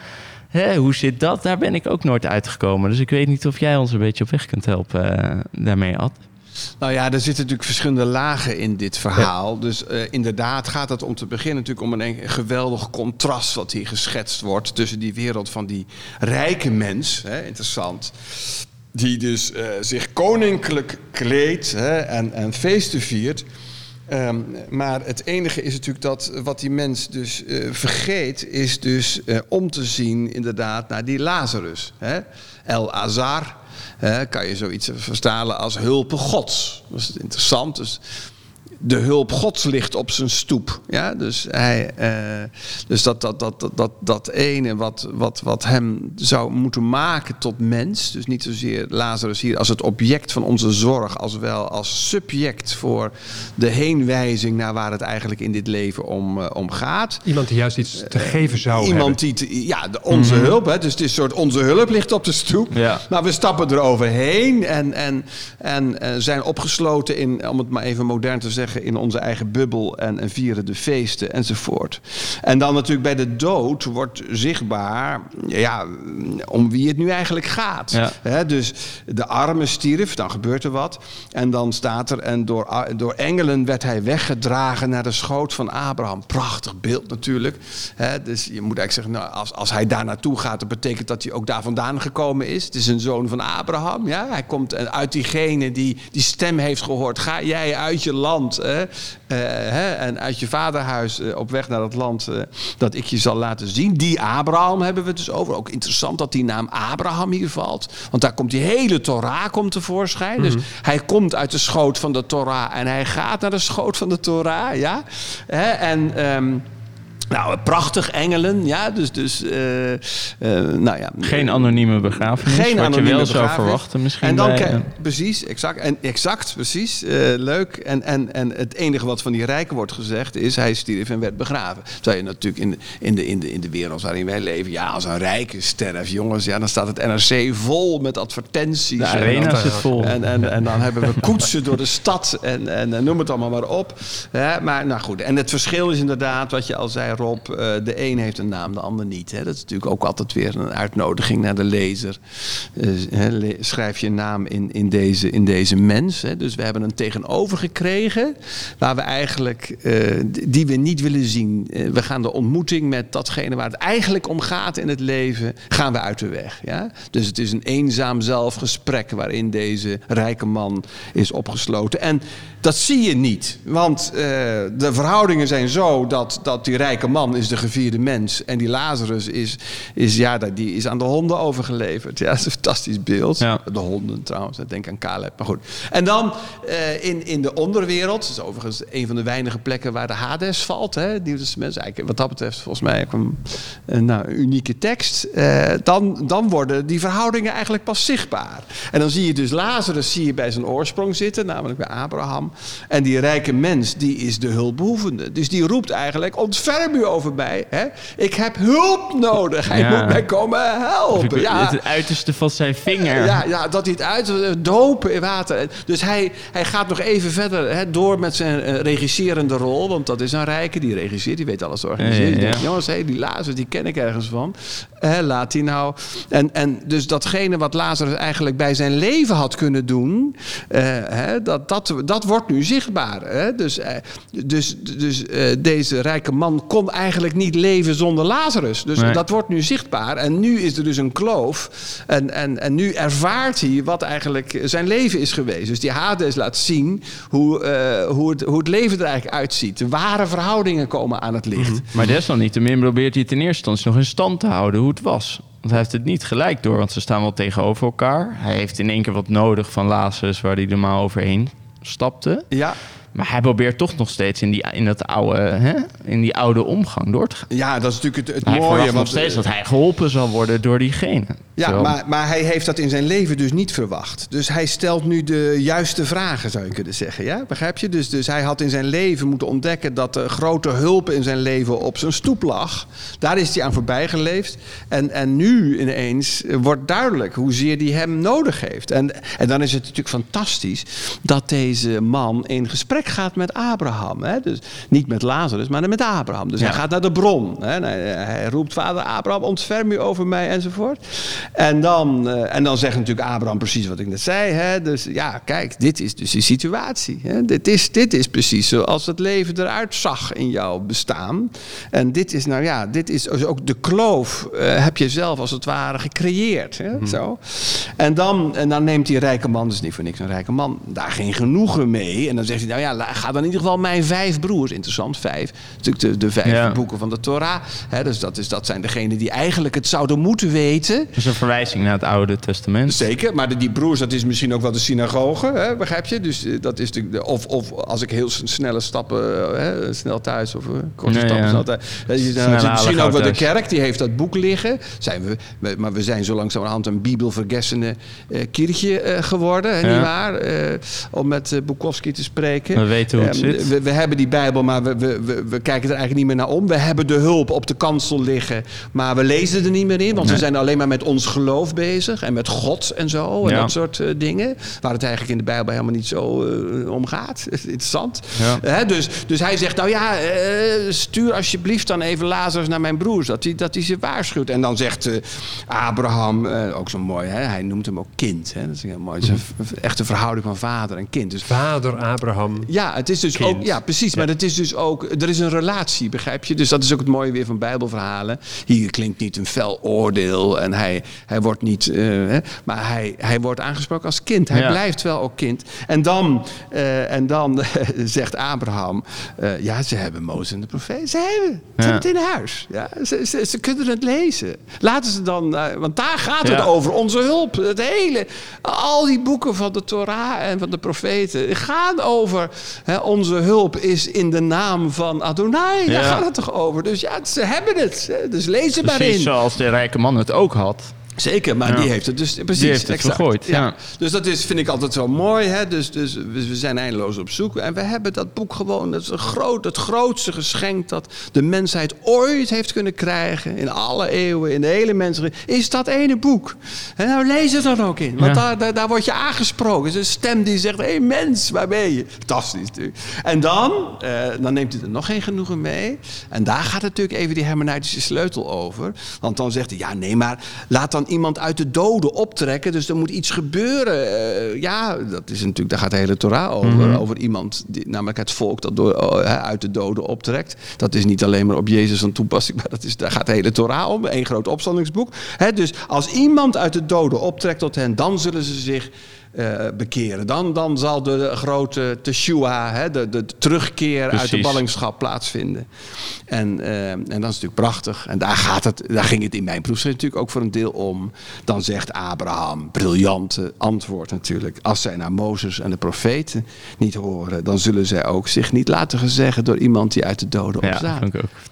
S3: Hè, hoe zit dat? Daar ben ik ook nooit uitgekomen. Dus ik weet niet of jij ons een beetje op weg kunt helpen eh, daarmee, Ad.
S1: Nou ja, er zitten natuurlijk verschillende lagen in dit verhaal. Dus eh, inderdaad gaat het om te beginnen natuurlijk om een, geweldig contrast wat hier geschetst wordt tussen die wereld van die rijke mens, hè, interessant, die dus eh, zich koninklijk kleedt hè, en, en feesten viert. Ehm, maar het enige is natuurlijk dat wat die mens dus eh, vergeet, is dus om te zien inderdaad naar die Lazarus. Hè? El Azar, kan je zoiets verstalen als hulpe gods. Dat is interessant. Dus de hulp gods ligt op zijn stoep. Ja? Dus, hij, eh, dus dat, dat, dat, dat, dat, dat ene wat, wat, wat hem zou moeten maken tot mens. Dus niet zozeer Lazarus hier als het object van onze zorg, als wel als subject voor de heenwijzing naar waar het eigenlijk in dit leven om, eh, om gaat.
S2: Iemand die juist iets te geven zou
S1: Iemand
S2: hebben.
S1: die, te- ja, de- onze hulp, hè, dus het is een soort onze hulp ligt op de stoep.
S3: Ja.
S1: Maar we stappen eroverheen en, en, en eh, zijn opgesloten in, om het maar even modern te zeggen, in onze eigen bubbel en, en vieren de feesten enzovoort. En dan natuurlijk bij de dood wordt zichtbaar, ja, om wie het nu eigenlijk gaat.
S3: Ja.
S1: Dus de arme stierf, dan gebeurt er wat. En dan staat er, en door, door engelen werd hij weggedragen naar de schoot van Abraham. Prachtig beeld natuurlijk. Dus je moet eigenlijk zeggen, nou, als, als hij daar naartoe gaat, dat betekent dat hij ook daar vandaan gekomen is. Het is een zoon van Abraham. Ja? Hij komt uit diegene die die stem heeft gehoord. Ga jij uit je land eh, hè, en uit je vaderhuis eh, op weg naar het land eh, dat ik je zal laten zien. Die Abraham hebben we het dus over. Ook interessant dat die naam Abraham hier valt. Want daar komt die hele Torah komt tevoorschijn. Dus hij komt uit de schoot van de Torah en hij gaat naar de schoot van de Torah. Ja? Hè, en... ehm, nou, prachtig engelen, ja, dus, dus eh, eh, nou ja.
S3: Geen anonieme begrafenis,
S1: Geen
S3: wat je wel zou verwachten misschien.
S1: En dan,
S3: bij, eh,
S1: precies, exact, en exact, precies, leuk. En, en, en het enige wat van die rijken wordt gezegd is, hij stierf en werd begraven. Terwijl je natuurlijk in de, in, de, in, de, in de wereld waarin wij leven, ja, als een rijke sterft, jongens, ja, dan staat het NRC vol met advertenties.
S3: de
S1: en
S3: arena zit vol.
S1: en, en, en dan hebben we koetsen door de stad en, en, en noem het allemaal maar op. Maar nou goed, en het verschil is inderdaad, wat je al zei Eh, de een heeft een naam, de ander niet. Hè. Dat is natuurlijk ook altijd weer een uitnodiging naar de lezer. Eh, schrijf je naam in, in, deze, in deze mens. Hè. Dus we hebben een tegenover gekregen waar we eigenlijk, eh, die we niet willen zien. We gaan de ontmoeting met datgene waar het eigenlijk om gaat in het leven, gaan we uit de weg. Ja? Dus het is een eenzaam zelfgesprek waarin deze rijke man is opgesloten. En dat zie je niet, want eh, de verhoudingen zijn zo dat, dat die rijke man is de gevierde mens. En die Lazarus is, is, ja, die is aan de honden overgeleverd. Ja, dat is een fantastisch beeld.
S3: Ja.
S1: De honden trouwens, ik denk aan Caleb. Maar goed. En dan eh, in, in de onderwereld. Dat is overigens een van de weinige plekken waar de Hades valt. Hè. Nieuw Testament is eigenlijk wat dat betreft volgens mij een nou, unieke tekst. Eh, dan, dan worden die verhoudingen eigenlijk pas zichtbaar. En dan zie je dus Lazarus zie je bij zijn oorsprong zitten. Namelijk bij Abraham. En die rijke mens die is de hulpbehoevende. Dus die roept eigenlijk, ontferm u over mij. Hè? Ik heb hulp nodig. Hij
S3: Ja.
S1: moet mij komen helpen. Ja.
S3: Het uiterste van zijn vinger.
S1: Ja, ja, dat hij het uit dopen in water. Dus hij, hij gaat nog even verder hè, door met zijn eh, regisserende rol. Want dat is een rijke, die regisseert, die weet alles te organiseren.
S3: Ja, ja,
S1: Die
S3: ja.
S1: denkt, jongens, hé, die Lazarus, die ken ik ergens van. Hè, laat die nou... En, en dus datgene wat Lazarus eigenlijk bij zijn leven had kunnen doen... eh, hè, dat, dat, dat wordt nu zichtbaar. Hè? Dus, eh, dus, dus eh, deze rijke man kon eigenlijk niet leven zonder Lazarus. Dus
S3: Nee.
S1: dat wordt nu zichtbaar. En nu is er dus een kloof. En, en, en nu ervaart hij wat eigenlijk zijn leven is geweest. Dus die Hades laat zien hoe, eh, hoe, het, hoe het leven er eigenlijk uitziet. De ware verhoudingen komen aan het licht.
S3: Maar desalniettemin probeert hij in eerste instantie nog in stand te houden hoe het was. Want hij heeft het niet gelijk door, want ze staan wel tegenover elkaar. Hij heeft in één keer wat nodig van Lazarus waar hij normaal overheen stapte.
S1: Ja,
S3: Maar hij probeert toch nog steeds in die, in dat oude, hè, in die oude omgang door te gaan.
S1: ja dat is natuurlijk het, het
S3: hij
S1: mooie.
S3: nog
S1: want,
S3: steeds
S1: eh,
S3: dat hij geholpen zal worden door diegene.
S1: Ja, maar, maar hij heeft dat in zijn leven dus niet verwacht. Dus hij stelt nu de juiste vragen, zou je kunnen zeggen. Ja? Begrijp je? Dus, dus hij had in zijn leven moeten ontdekken dat er grote hulp in zijn leven op zijn stoep lag. Daar is hij aan voorbij geleefd. En, en nu ineens wordt duidelijk hoezeer hij hem nodig heeft. En, en dan is het natuurlijk fantastisch dat deze man in gesprek gaat met Abraham. Hè? Dus niet met Lazarus, maar met Abraham. Dus
S3: Ja.
S1: hij gaat naar de bron. Hè? Hij roept vader Abraham, ontferm u over mij enzovoort. En dan, eh, en dan zegt natuurlijk Abraham precies wat ik net zei. Hè? Dus ja, kijk, dit is dus die situatie. Hè? Dit, is, dit is precies zoals het leven eruit zag in jouw bestaan. En dit is nou ja, dit is dus ook de kloof eh, heb je zelf als het ware gecreëerd. Hè? Zo. En, dan, en dan neemt die rijke man, dus niet voor niks een rijke man, daar geen genoegen mee. En dan zegt hij, nou ja, ga dan in ieder geval mijn vijf broers, interessant, vijf. Natuurlijk de, de vijf
S3: Ja.
S1: boeken van de Torah. Hè? Dus dat, is, dat zijn degenen die eigenlijk het zouden moeten weten.
S3: Een verwijzing naar het Oude Testament.
S1: Zeker, maar de, die broers, dat is misschien ook wel de synagoge, hè, begrijp je? Dus eh, dat is de, of, of als ik heel snelle stappen, hè, snel thuis of eh, korte
S3: Nee,
S1: stappen
S3: ja.
S1: snel thuis. eh, is het misschien ook wel de kerk, die heeft dat boek liggen. Zijn we, maar we zijn zo langzamerhand een bibelvergessene kirchje eh, geworden, hè,
S3: Ja.
S1: nietwaar? Om met Bukowski te spreken.
S3: We weten hoe het
S1: Ehm,
S3: zit.
S1: We, we hebben die Bijbel, maar we, we, we, we kijken er eigenlijk niet meer naar om. We hebben de hulp op de kansel liggen, maar we lezen er niet meer in, want we zijn alleen maar met ons geloof bezig en met God en zo en
S3: Ja.
S1: dat soort eh, dingen. Waar het eigenlijk in de Bijbel helemaal niet zo eh, om gaat. Interessant.
S3: Ja.
S1: Hè, dus, dus hij zegt, nou ja, eh, stuur alsjeblieft dan even Lazarus naar mijn broers, dat hij, dat hij ze waarschuwt. En dan zegt eh, Abraham, eh, ook zo mooi, hè, hij noemt hem ook kind. Hè, dat is heel mooi. Het is een v- echte verhouding van vader en kind. Dus
S2: Vader Abraham.
S1: ja, het is dus
S2: Kind.
S1: ook. Ja, precies. Maar het is dus ook. Er is een relatie, begrijp je? Dus dat is ook het mooie weer van Bijbelverhalen. Hier klinkt niet een fel oordeel. En hij, hij wordt niet. eh, hè, maar hij, hij wordt aangesproken als kind. Hij
S3: Ja.
S1: blijft wel ook kind. En dan, eh, en dan zegt Abraham. eh, ja, ze hebben Mozes en de profeet. Ze hebben. Ze
S3: Ja.
S1: hebben het in huis. Ja, ze, ze, ze kunnen het lezen. Laten ze dan. want daar gaat het over. Onze hulp. Het hele. Al die boeken van de Torah en van de profeten gaan over. Hè, onze hulp is in de naam van Adonai. Daar gaat het toch over. Dus ja, ze hebben het. Dus lees het maar
S3: Precies
S1: in.
S3: zoals de rijke man het ook had.
S1: Zeker, maar
S3: Ja.
S1: die heeft het dus precies.
S3: Die heeft het
S1: exact.
S3: vergooid, ja.
S1: Dus dat is, vind ik altijd zo mooi. Hè? Dus, dus we we zijn eindeloos op zoek. En we hebben dat boek gewoon. Dat is een groot, het grootste geschenk dat de mensheid ooit heeft kunnen krijgen. In alle eeuwen, in de hele mensheid. Is dat ene boek. En nou lees het dan ook in. Want
S3: Ja.
S1: daar, daar, daar word je aangesproken. Het is een stem die zegt: hé hey, mens, waar ben je? Fantastisch natuurlijk. En dan, eh, dan neemt hij er nog geen genoegen mee. En daar gaat natuurlijk even die hermeneutische sleutel over. Want dan zegt hij: ja, nee, maar laat dan iemand uit de doden optrekken. Dus er moet iets gebeuren. Eh, ja, dat is natuurlijk, daar gaat de hele Torah over.
S3: Mhm.
S1: Over iemand, die, namelijk het volk dat door, oh, uit de doden optrekt. Dat is niet alleen maar op Jezus van toepassing, maar dat is, daar gaat de hele Torah om. Eén groot opstandingsboek. Hè, dus als iemand uit de doden optrekt tot hen, dan zullen ze zich eh, bekeren. Dan, dan zal de grote teshua, hè, de, de, terugkeer uit de ballingschap plaatsvinden. En, eh, en dat is natuurlijk prachtig. En daar, gaat het, daar ging het in mijn proefschrift natuurlijk ook voor een deel om. Dan zegt Abraham, briljante antwoord natuurlijk. Als zij naar Mozes en de profeten niet horen, dan zullen zij ook zich niet laten gezeggen door iemand die uit de doden
S3: Ja,
S1: opstaat.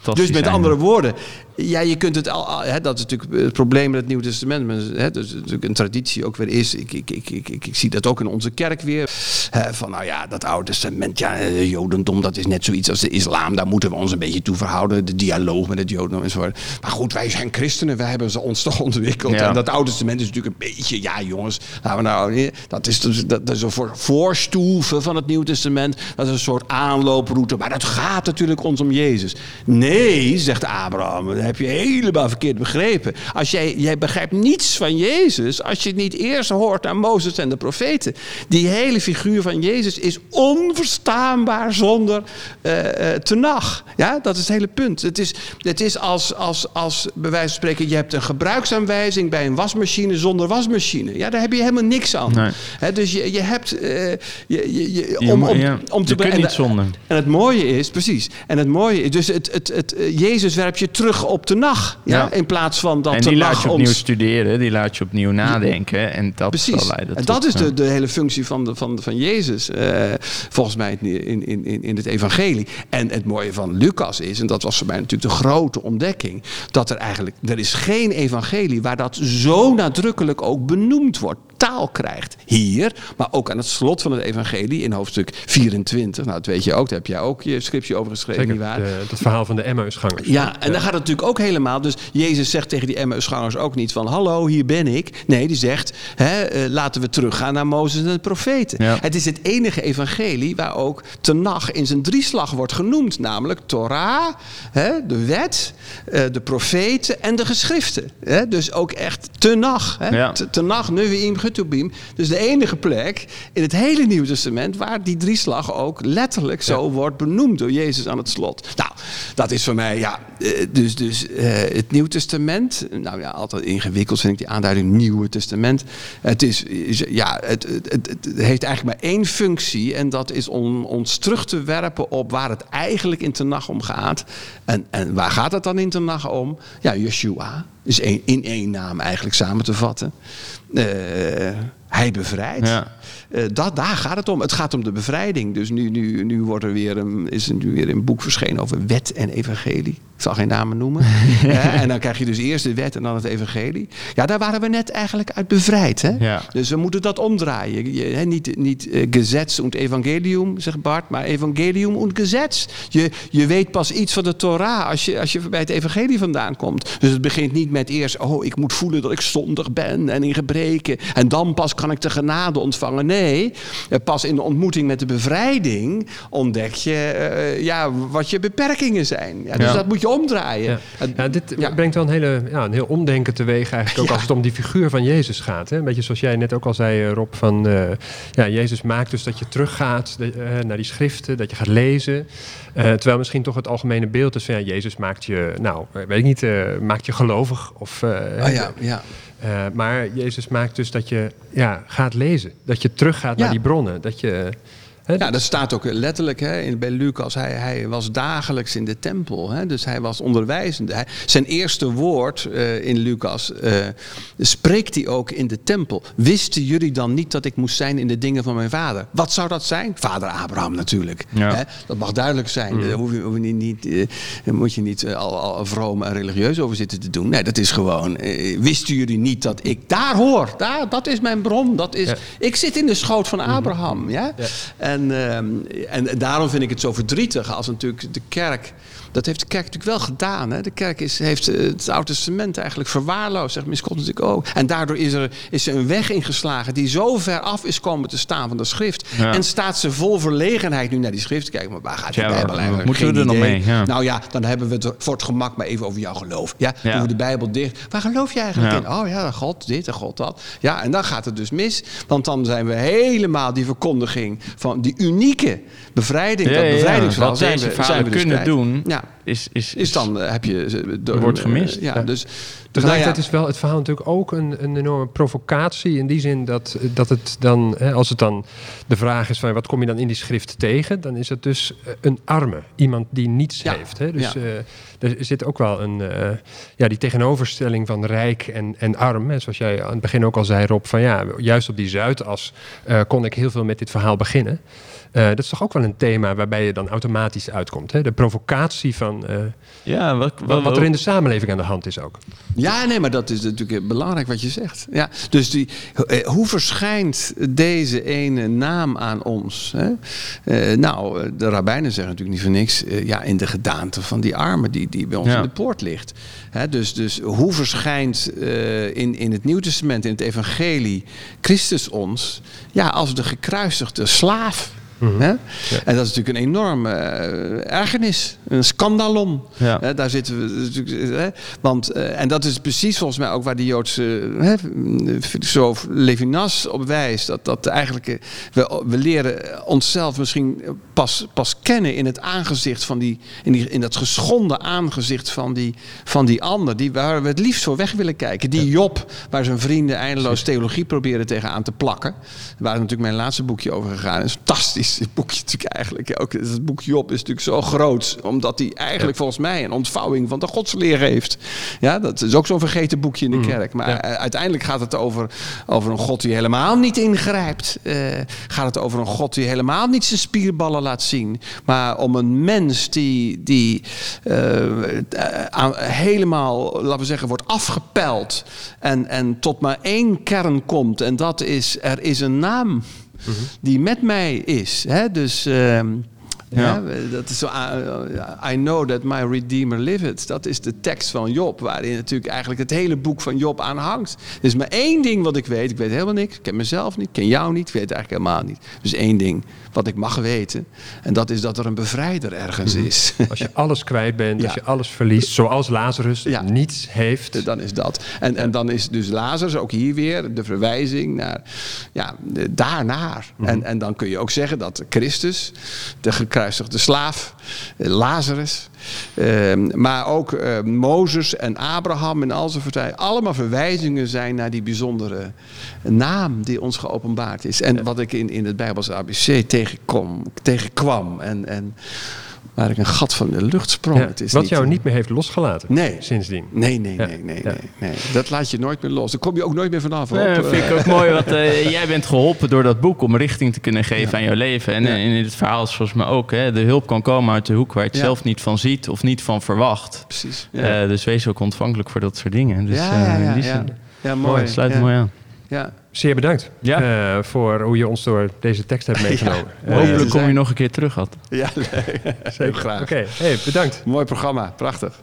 S3: ook.
S1: Dus met andere woorden, ja, je kunt het al, hè, dat is natuurlijk het probleem met het Nieuwe Testament. Maar, Hè, dus natuurlijk een traditie ook weer is. Ik, ik, ik, ik, ik, zie dat ook in onze kerk weer. Hè, van nou ja, dat Oude Testament, ja, eh, Jodendom, dat is net zoiets als de islam. Daar moeten we ons een beetje toe verhouden. De dialoog met het Jodendom enzovoort. Maar goed, wij zijn christenen, wij hebben ze ons toch ontwikkeld.
S3: Ja.
S1: En dat Oude Testament is natuurlijk een beetje, ja jongens, laten we nou, niet- dat is, dus- dat, is een voor, voorstoeven van het Nieuwe Testament. Dat is een soort aanlooproute. Maar dat gaat natuurlijk ons om Jezus. Nee, zegt Abraham, dat heb je helemaal verkeerd begrepen. Als jij, jij begrijpt niets van Jezus als je niet eerst hoort naar Mozes en de profeten. Die hele figuur van Jezus is onverstaanbaar zonder eh eh tenag. Ja, dat is het hele punt. Het is, het is als, als, als, bij wijze van spreken, je hebt een gebruiksaanwijzing bij een wasmachine zonder wasmachine. Ja, daar heb je helemaal niks aan.
S3: Nee.
S1: Dus je, je hebt... eh, je, je, om, om,
S3: ja,
S1: om te
S3: je niet zonder.
S1: En het mooie is, precies. En het mooie is, dus het, het, het, Jezus werpt je terug op de nacht. Ja?
S3: Ja.
S1: In plaats van dat
S3: en die laat je opnieuw
S1: ons...
S3: studeren, die laat je opnieuw nadenken. En dat
S1: Precies.
S3: zal leiden
S1: En
S3: tot,
S1: dat is de, de hele functie van, de, van, van Jezus, eh, volgens mij in, in, in, in het evangelie. En het mooie van Lucas is, en dat was voor mij natuurlijk de grote ontdekking, dat er eigenlijk, er is geen evangelie waar dat zo nadrukkelijk ook benoemd wordt, taal krijgt. Hier, maar ook aan het slot van het evangelie in hoofdstuk 24. Nou, dat weet je ook, daar heb jij ook je scriptie over geschreven,
S2: Zeker, de, dat verhaal van de Emmausgangers.
S1: Ja, en dan gaat het natuurlijk ook helemaal. Dus Jezus zegt tegen die Emmausgangers ook niet van... hallo, hier ben ik. Nee, die zegt, hè, eh, laten we teruggaan naar Mozes en de profeten.
S3: Ja.
S1: Het is het enige evangelie waar ook Tenach in zijn drieslag wordt genoemd. Namelijk Torah, hè, de wet, eh, de profeten en de geschriften. Hè? Dus ook echt Tenach. Hè?
S3: Ja.
S1: Te- Tenach, Nevi'im, Getubim. Dus de enige plek in het hele Nieuwe Testament... waar die drieslag ook letterlijk zo wordt benoemd door Jezus aan het slot. Nou, dat is voor mij, ja, eh, dus, dus eh, het Nieuw Testament... Nou ja, altijd ingewikkeld vind ik die aanduiding Nieuwe Testament. Het is, is- ja, het, het, het, het heeft eigenlijk maar één functie... en dat is om ons terug te werpen op waar het eigenlijk in Tenach om gaat. En, en waar gaat het dan in Tenach om? Ja, Yeshua is in één naam eigenlijk samen te vatten. Eh, hij bevrijdt.
S3: Ja.
S1: Eh, dat, daar gaat het om. Het gaat om de bevrijding. Dus nu, nu, nu wordt er weer een, is er nu weer een boek verschenen over wet en evangelie. Ik zal geen namen noemen. Hè, en dan krijg je dus eerst de wet en dan het evangelie. Ja, daar waren we net eigenlijk uit bevrijd. Hè?
S3: Ja.
S1: Dus we moeten dat omdraaien. Je, niet niet Gesetz und Evangelium, zegt Bart, maar Evangelium und Gesetz. Je, je weet pas iets van de Torah als je, als je bij het evangelie vandaan komt. Dus het begint niet met eerst, oh, ik moet voelen dat ik zondig ben en in gebreken. En dan pas kan ik de genade ontvangen. Nee, eh, pas in de ontmoeting met de bevrijding ontdek je eh, ja, wat je beperkingen zijn. Ja, dus
S3: Ja.
S1: dat moet je omdraaien.
S2: Ja. Dit brengt wel een, hele, ja, een heel omdenken teweeg eigenlijk ook als het om die figuur van Jezus gaat. Hè? Een beetje zoals jij net ook al zei, eh, Rob, van ja, Jezus maakt dus dat je teruggaat eh, naar die schriften, dat je gaat lezen. Terwijl misschien toch het algemene beeld is van ja, Jezus maakt je, nou, weet ik niet, maakt je gelovig. Of,
S1: Oh ja, ja.
S2: Eh, maar Jezus maakt dus dat je ja, gaat lezen. Dat je teruggaat
S1: Ja.
S2: naar die bronnen. Dat je,
S1: Ja, dat staat ook letterlijk hè, in, bij Lucas. Hij, hij was dagelijks in de tempel. Hè, dus hij was onderwijzende. Hij- zijn eerste woord eh, in Lucas eh, spreekt hij ook in de tempel. Wisten jullie dan niet dat ik moest zijn in de dingen van mijn vader? Wat zou dat zijn? Vader Abraham natuurlijk.
S3: Ja.
S1: Hè, dat mag duidelijk zijn. Daar hoef je, hoef je niet, niet, eh, moet je niet al, al vroom en religieus over zitten te doen. Nee, dat is gewoon. wisten jullie niet dat ik daar hoor? Daar, dat is mijn bron. Dat is,
S2: Ja.
S1: Ik zit in de schoot van Abraham. Ja?
S2: Ja.
S1: En, ehm, en daarom vind ik het zo verdrietig als natuurlijk de kerk. Dat heeft de kerk natuurlijk wel gedaan. Hè? De kerk is, heeft eh, het Oude Testament eigenlijk verwaarloosd, zegt Miss Scott natuurlijk ook. En daardoor is er, is er een weg ingeslagen die zo ver af is komen te staan van de schrift.
S3: Ja.
S1: En staat ze vol verlegenheid nu naar die schrift te kijken. Maar waar gaat die
S3: Ja,
S1: Bijbel eigenlijk?
S3: moeten we er nog mee? Ja.
S1: Nou ja, dan hebben we het voor het gemak maar even over jouw geloof. Ja?
S3: Ja.
S1: Doen we de Bijbel dicht. Waar geloof je eigenlijk in? Oh ja, God dit en God dat. Ja, en dan gaat het dus mis. Want dan zijn we helemaal die verkondiging van die unieke bevrijding, dat bevrijdingsverhaal.
S3: Wat
S1: zijn we, zijn we dus
S3: kunnen
S1: kwijt.
S3: doen.
S1: Ja.
S3: is, is,
S1: Is dan eh, heb je... eh,
S3: wordt
S1: eh,
S3: gemist.
S1: ja,
S2: Ja.
S1: dus...
S2: Tegelijkertijd
S1: nou
S2: is wel het verhaal natuurlijk ook een, een enorme provocatie. In die zin dat, dat het dan, hè, als het dan de vraag is van wat kom je dan in die schrift tegen, dan is het dus eh, een arme. Iemand die niets
S1: Ja,
S2: heeft. Hè? Dus
S1: ja.
S2: eh, er zit ook wel een, eh, ja, die tegenoverstelling van rijk en, en arm. Hè? Zoals jij aan het begin ook al zei, Rob, van ja, juist op die Zuidas eh, kon ik heel veel met dit verhaal beginnen. Eh, dat is toch ook wel een thema waarbij je dan automatisch uitkomt. Hè? De provocatie van eh,
S3: Ja, wat,
S2: wat, wat er in de samenleving aan de hand is ook.
S1: Ja, nee, maar dat is natuurlijk belangrijk wat je zegt. Ja, dus die, eh, hoe verschijnt deze ene naam aan ons? Hè? Eh, nou, eh, de rabbijnen zeggen natuurlijk niet voor niks. eh, ja, in de gedaante van die arme die, die bij ons
S3: Ja.
S1: in de poort ligt. Hè, dus, dus hoe verschijnt eh, in, in het Nieuw Testament, in het Evangelie, Christus ons? Ja, als de gekruisigde slaaf.
S3: Mhm.
S1: Hè? En dat is natuurlijk een enorme eh, ergernis, een scandalon.
S3: Ja.
S1: Hè, daar zitten we natuurlijk. Hè, want, eh, en dat is precies volgens mij ook waar de Joodse hè, filosoof Levinas op wijst. Dat, dat eigenlijk, eh, we, we leren onszelf misschien pas, pas kennen in het aangezicht van die. In, die, in dat geschonden aangezicht van die, van die ander. Die, waar we het liefst voor weg willen kijken. Die Job, waar zijn vrienden eindeloos theologie proberen tegenaan te plakken. Waar natuurlijk mijn laatste boekje over gegaan is. Fantastisch boekje natuurlijk eigenlijk. Ook het boek Job is natuurlijk zo groot. Omdat hij eigenlijk volgens mij een ontvouwing van de godsleer heeft. Ja, dat is ook zo'n vergeten boekje in de kerk. Maar
S2: ja.
S1: eh, uiteindelijk gaat het over, over een God die helemaal niet ingrijpt. Eh, gaat het over een God die helemaal niet zijn spierballen laat zien. Maar om een mens die, die eh, aan- helemaal, laten we zeggen, wordt afgepeld. En, en tot maar één kern komt. En dat is, er is een naam die met mij is. Hè? Dus... ehm,
S3: Ja.
S1: dat is zo, uh, I know that my Redeemer liveth. Dat is de tekst van Job, waarin natuurlijk eigenlijk het hele boek van Job aan hangt. Er is maar één ding wat ik weet. Ik weet helemaal niks. Ik ken mezelf niet, ik ken jou niet, ik weet het eigenlijk helemaal niet. Dus één ding wat ik mag weten. En dat is dat er een bevrijder ergens is.
S2: Als je alles kwijt bent,
S1: Ja.
S2: als je alles verliest, zoals Lazarus
S1: Ja.
S2: niets heeft.
S1: Dan is dat. En, en dan is dus Lazarus ook hier weer de verwijzing naar ja, daarnaar. En, en dan kun je ook zeggen dat Christus, de gekruisigde slaaf, eh, Lazarus, maar ook eh, Mozes en Abraham en al allemaal verwijzingen zijn naar die bijzondere naam die ons geopenbaard is. En wat ik in, in het Bijbelse ABC tegenkom, tegenkwam en, en waar ik een gat van de lucht sprong.
S2: Ja,
S1: Het is
S2: wat jou niet meer heeft losgelaten
S1: Nee.
S2: sindsdien.
S1: Nee, nee,
S2: Ja,
S1: nee, nee,
S2: ja.
S1: nee, nee. Dat laat je nooit meer los. Daar kom je ook nooit meer vanaf.
S3: Nee, dat vind ik ook mooi, want eh, jij bent geholpen door dat boek om richting te kunnen geven
S1: Ja.
S3: aan jouw leven. En
S1: Ja.
S3: eh, in dit verhaal is volgens mij ook, hè, de hulp kan komen uit de hoek waar je het
S1: Ja.
S3: zelf niet van ziet of niet van verwacht.
S1: Precies.
S3: Eh, dus wees ook ontvankelijk voor dat soort dingen. Dus,
S1: ja, ja,
S3: eh, in
S1: ja,
S3: die
S1: ja.
S3: zin,
S1: Ja, mooi.
S3: sluit
S1: ja.
S3: het mooi aan.
S1: Ja.
S2: Zeer bedankt
S3: Ja.
S2: eh, voor hoe je ons door deze tekst hebt meegenomen.
S1: Ja.
S2: Eh,
S3: Hopelijk kom je nog een keer terug, had.
S1: Ja, nee. Heel graag.
S2: Oké, hey, bedankt.
S1: Mooi programma. Prachtig.